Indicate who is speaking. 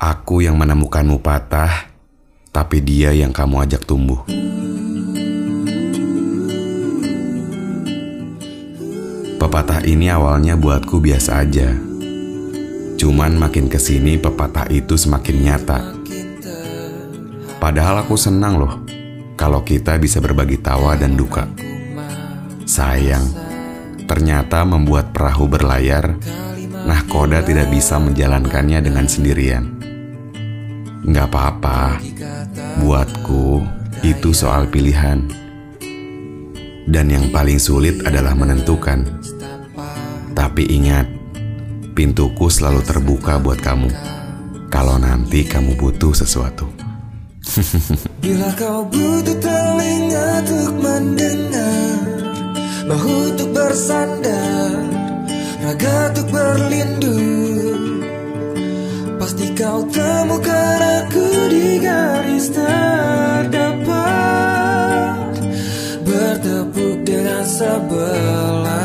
Speaker 1: Aku yang menemukanmu patah, tapi dia yang kamu ajak tumbuh. Pepatah ini awalnya buatku biasa aja. Cuman makin ke sini pepatah itu semakin nyata. Padahal aku senang loh kalau kita bisa berbagi tawa dan duka. Sayang, ternyata membuat perahu berlayar, nah koda tidak bisa menjalankannya dengan sendirian. Nggak apa-apa, buatku itu soal pilihan. Dan yang paling sulit adalah menentukan. Tapi ingat, pintuku selalu terbuka buat kamu. Kalau nanti kamu butuh sesuatu.
Speaker 2: Bila kau butuh telinga untuk mendengar Bahu untuk bersandar Raga untuk berlindung Pasti kau temukan garis terdepan Bertepuk dengan sabar